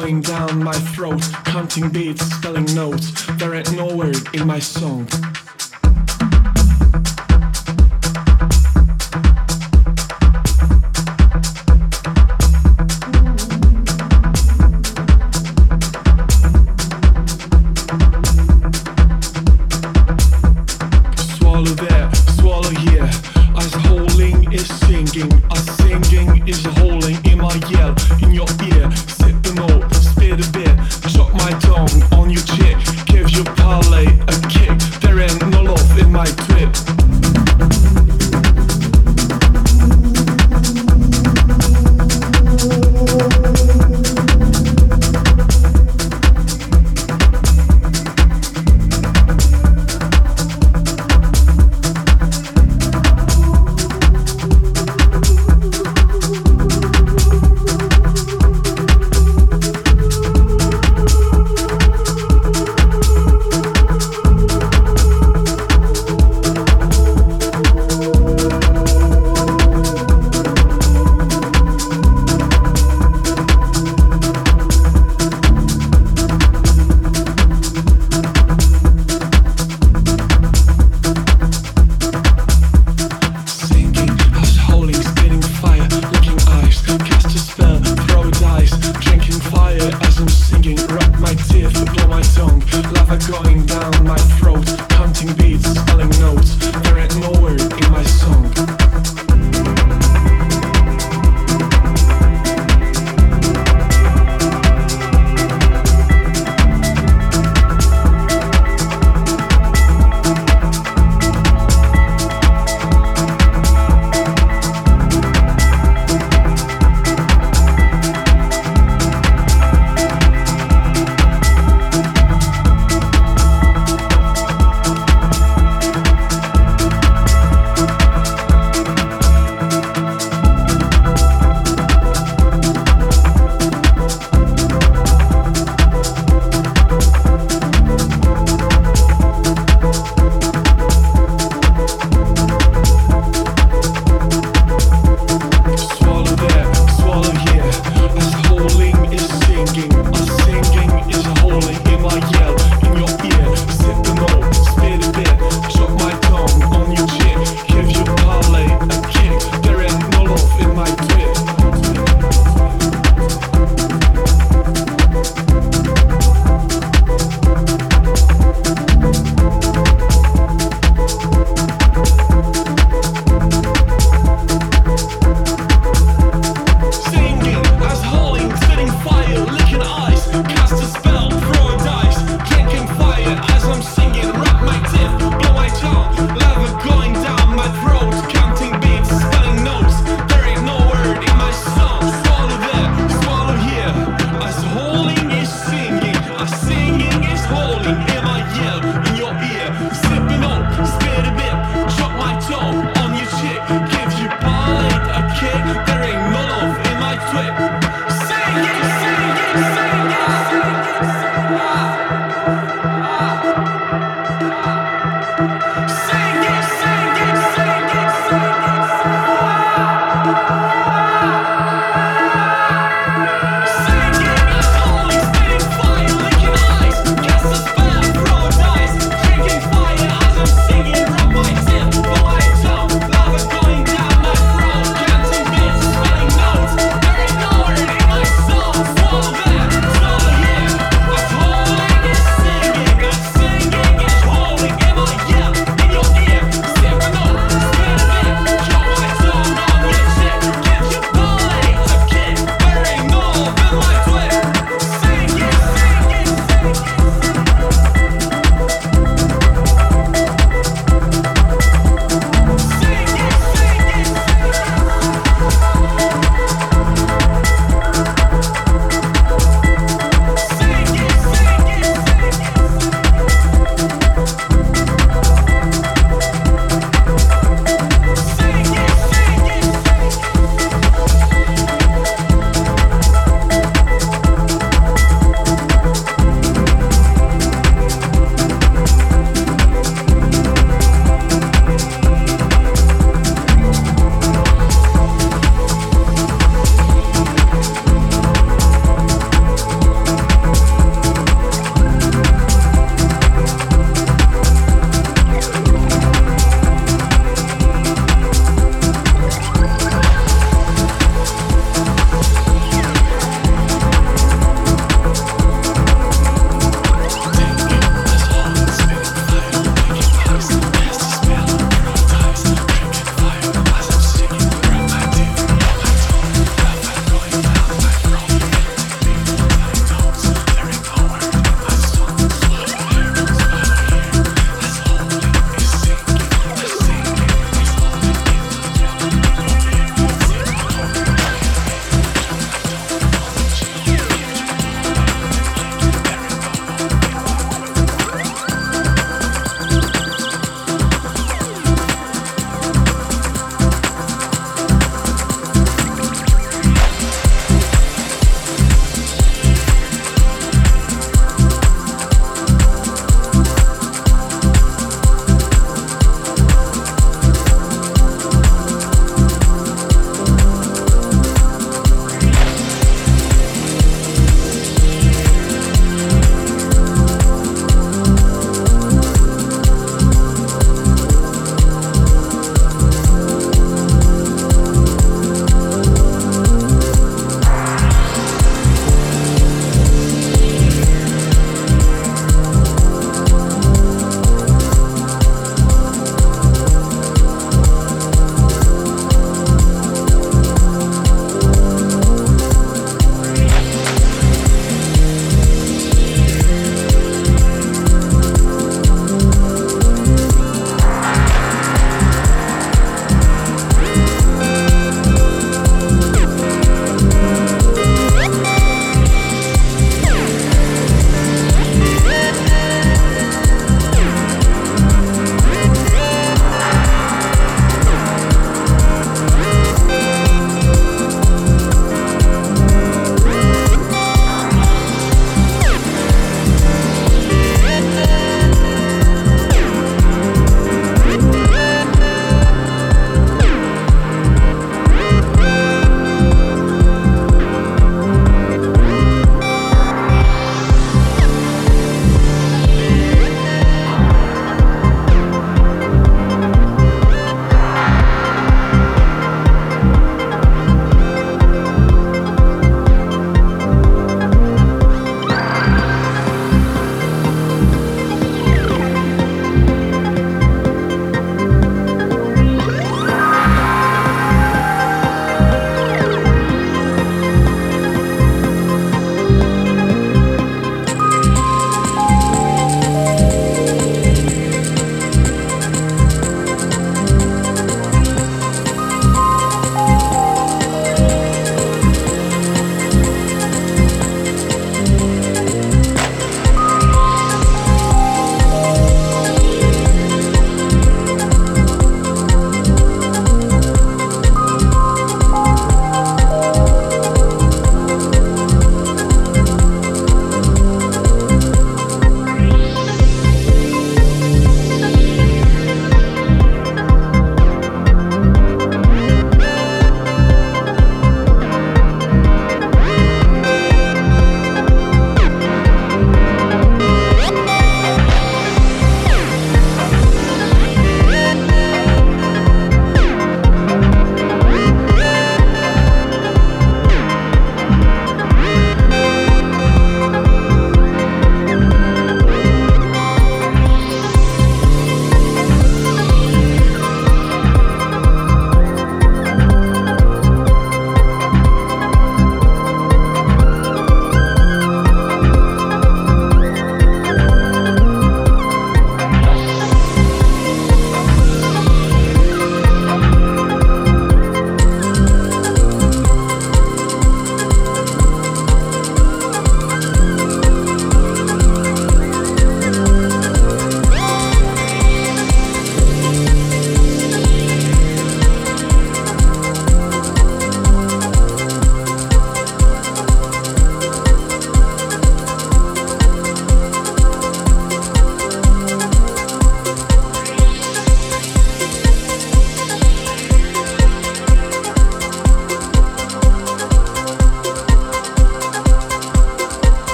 Going down my throat, counting beats, spelling notes. There ain't no word in my song.